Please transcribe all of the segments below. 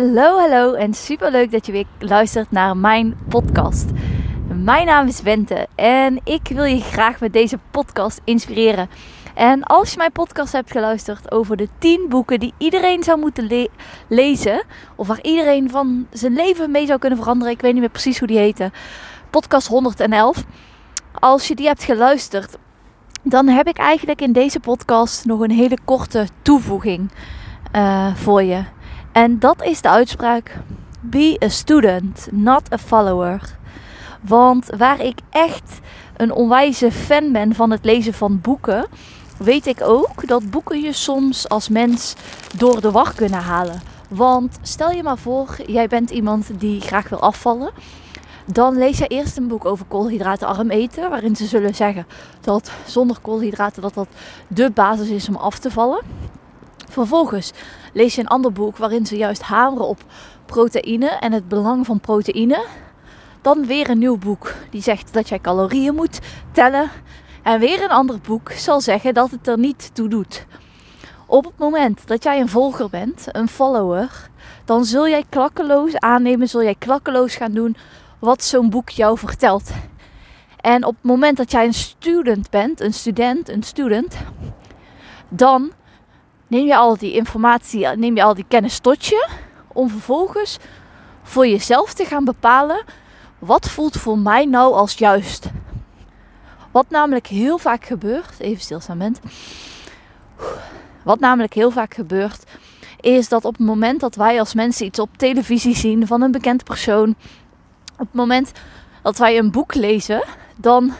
Hallo, hallo en super leuk dat je weer luistert naar mijn podcast. Mijn naam is Wente en ik wil je graag met deze podcast inspireren. En als je mijn podcast hebt geluisterd over de 10 boeken die iedereen zou moeten lezen, of waar iedereen van zijn leven mee zou kunnen veranderen, ik weet niet meer precies hoe die heette, podcast 111. Als je die hebt geluisterd, dan heb ik eigenlijk in deze podcast nog een hele korte toevoeging uh, voor je. En dat is de uitspraak: Be a student, not a follower. Want waar ik echt een onwijze fan ben van het lezen van boeken, weet ik ook dat boeken je soms als mens door de war kunnen halen. Want stel je maar voor, jij bent iemand die graag wil afvallen. Dan lees je eerst een boek over koolhydratenarm eten, waarin ze zullen zeggen dat zonder koolhydraten dat dat de basis is om af te vallen. Vervolgens lees je een ander boek waarin ze juist hameren op proteïne en het belang van proteïne. Dan weer een nieuw boek die zegt dat jij calorieën moet tellen. En weer een ander boek zal zeggen dat het er niet toe doet. Op het moment dat jij een volger bent, een follower, dan zul jij klakkeloos aannemen, zul jij klakkeloos gaan doen wat zo'n boek jou vertelt. En op het moment dat jij een student bent, een student, een student, dan neem je al die informatie, neem je al die kennis tot je, om vervolgens voor jezelf te gaan bepalen wat voelt voor mij nou als juist. Wat namelijk heel vaak gebeurt, even stilstaan Wat namelijk heel vaak gebeurt, is dat op het moment dat wij als mensen iets op televisie zien van een bekend persoon, op het moment dat wij een boek lezen, dan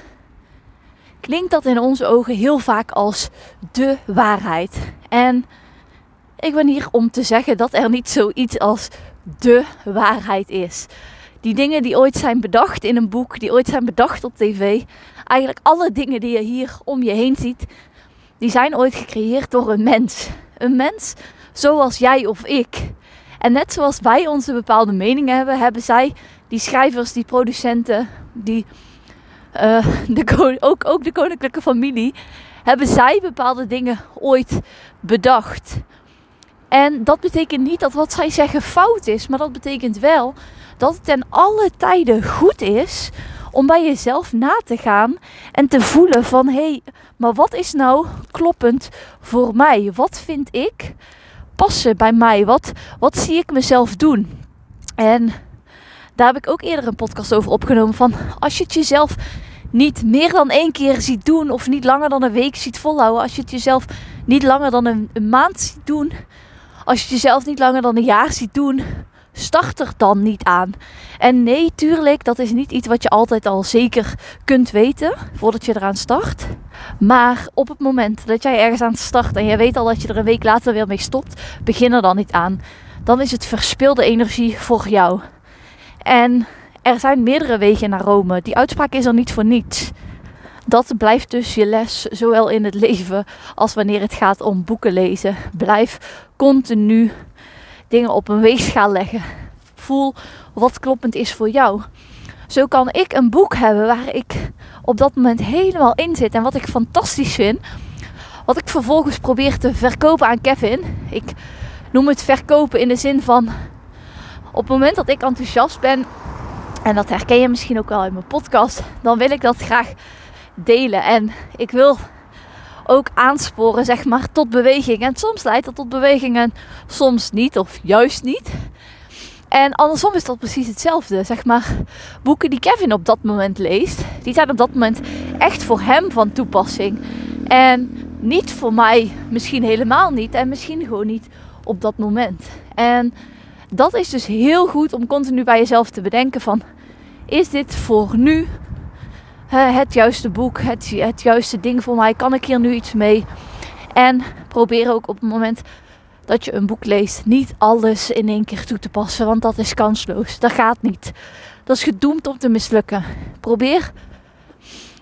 klinkt dat in onze ogen heel vaak als de waarheid. En ik ben hier om te zeggen dat er niet zoiets als de waarheid is. Die dingen die ooit zijn bedacht in een boek, die ooit zijn bedacht op tv, eigenlijk alle dingen die je hier om je heen ziet, die zijn ooit gecreëerd door een mens. Een mens zoals jij of ik. En net zoals wij onze bepaalde meningen hebben, hebben zij, die schrijvers, die producenten, die, uh, de, ook, ook de koninklijke familie, hebben zij bepaalde dingen ooit bedacht. En dat betekent niet dat wat zij zeggen fout is, maar dat betekent wel dat het ten alle tijden goed is om bij jezelf na te gaan en te voelen van hé, hey, maar wat is nou kloppend voor mij? Wat vind ik passen bij mij? Wat, wat zie ik mezelf doen? En daar heb ik ook eerder een podcast over opgenomen van als je het jezelf niet meer dan één keer ziet doen of niet langer dan een week ziet volhouden, als je het jezelf niet langer dan een, maand ziet doen, als je het jezelf niet langer dan een jaar ziet doen, start er dan niet aan. En nee, tuurlijk, dat is niet iets wat je altijd al zeker kunt weten voordat je eraan start. Maar op het moment dat jij ergens aan start en je weet al dat je er een week later weer mee stopt, begin er dan niet aan. Dan is het verspilde energie voor jou. En er zijn meerdere wegen naar Rome. Die uitspraak is er niet voor niets. Dat blijft dus je les, zowel in het leven als wanneer het gaat om boeken lezen. Blijf continu dingen op een weegschaal leggen. Voel wat kloppend is voor jou. Zo kan ik een boek hebben waar ik op dat moment helemaal in zit en wat ik fantastisch vind. Wat ik vervolgens probeer te verkopen aan Kevin. Ik noem het verkopen in de zin van op het moment dat ik enthousiast ben, en dat herken je misschien ook wel in mijn podcast, dan wil ik dat graag delen. En ik wil ook aansporen, zeg maar, tot beweging. En soms leidt dat tot bewegingen, soms niet, of juist niet. En andersom is dat precies hetzelfde. Zeg maar, boeken die Kevin op dat moment leest, die zijn op dat moment echt voor hem van toepassing. En niet voor mij, misschien helemaal niet. En misschien gewoon niet op dat moment. En dat is dus heel goed om continu bij jezelf te bedenken van... Is dit voor nu het juiste boek, het, het juiste ding voor mij? Kan ik hier nu iets mee? En probeer ook op het moment dat je een boek leest, niet alles in één keer toe te passen, want dat is kansloos. Dat gaat niet. Dat is gedoemd om te mislukken. Probeer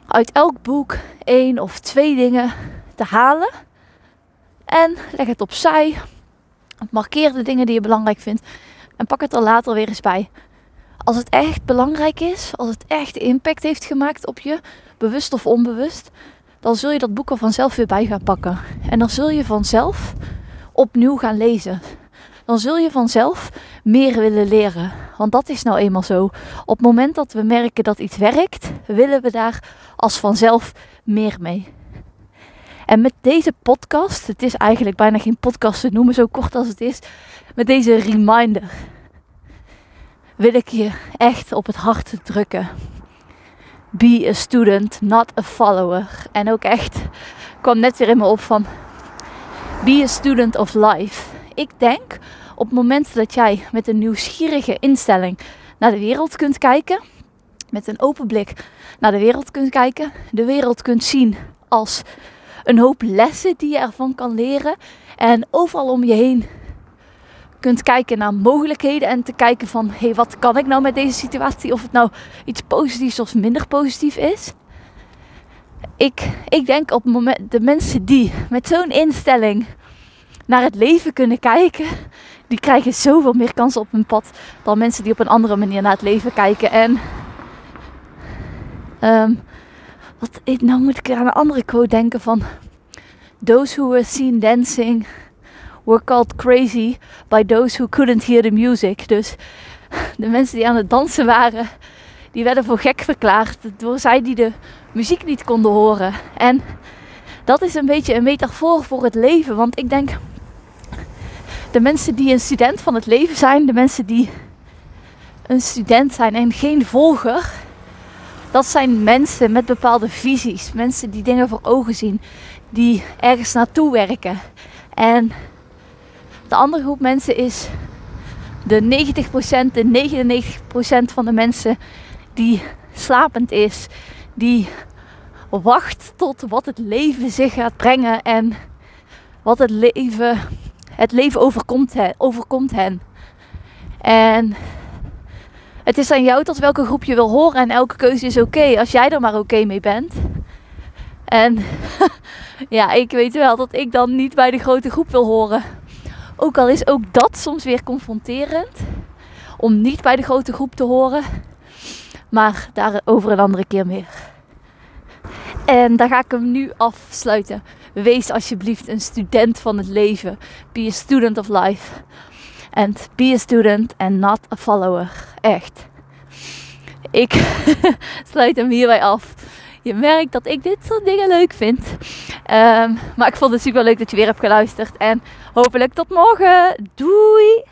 uit elk boek één of twee dingen te halen en leg het opzij. Markeer de dingen die je belangrijk vindt en pak het er later weer eens bij als het echt belangrijk is, als het echt impact heeft gemaakt op je, bewust of onbewust, dan zul je dat boek er vanzelf weer bij gaan pakken. En dan zul je vanzelf opnieuw gaan lezen. dan zul je vanzelf meer willen leren. Want dat is nou eenmaal zo. Op het moment dat we merken dat iets werkt, willen we daar als vanzelf meer mee. En met deze podcast, het is eigenlijk bijna geen podcast te noemen, zo kort als het is, met deze reminder wil ik je echt op het hart drukken. Be a student, not a follower. En ook echt kwam net weer in me op van be a student of life. Ik denk op het moment dat jij met een nieuwsgierige instelling naar de wereld kunt kijken, met een open blik naar de wereld kunt kijken, de wereld kunt zien als een hoop lessen die je ervan kan leren en overal om je heen kunt kijken naar mogelijkheden en te kijken van hé, hey, wat kan ik nou met deze situatie? Of het nou iets positiefs of minder positief is. Ik, ik denk op het moment, de mensen die met zo'n instelling naar het leven kunnen kijken, die krijgen zoveel meer kansen op hun pad dan mensen die op een andere manier naar het leven kijken. En um, wat, nou moet ik aan een andere quote denken van Those who were seen dancing were called crazy by those who couldn't hear the music. Dus de mensen die aan het dansen waren, die werden voor gek verklaard door zij die de muziek niet konden horen. En dat is een beetje een metafoor voor het leven, want ik denk de mensen die een student van het leven zijn, de mensen die een student zijn en geen volger, dat zijn mensen met bepaalde visies. Mensen die dingen voor ogen zien, die ergens naartoe werken. En de andere groep mensen is de 90%, de 99% van de mensen die slapend is, die wacht tot wat het leven zich gaat brengen en wat het leven, het leven overkomt, hen, overkomt hen. En het is aan jou tot welke groep je wil horen en elke keuze is oké als jij er maar oké mee bent. En ja, ik weet wel dat ik dan niet bij de grote groep wil horen. Ook al is ook dat soms weer confronterend. Om niet bij de grote groep te horen. Maar daarover een andere keer meer. En daar ga ik hem nu afsluiten. Wees alsjeblieft een student van het leven. Be a student of life. And be a student and not a follower. Echt. Ik sluit hem hierbij af. Je merkt dat ik dit soort dingen leuk vind. Um, maar ik vond het super leuk dat je weer hebt geluisterd. En hopelijk tot morgen. Doei!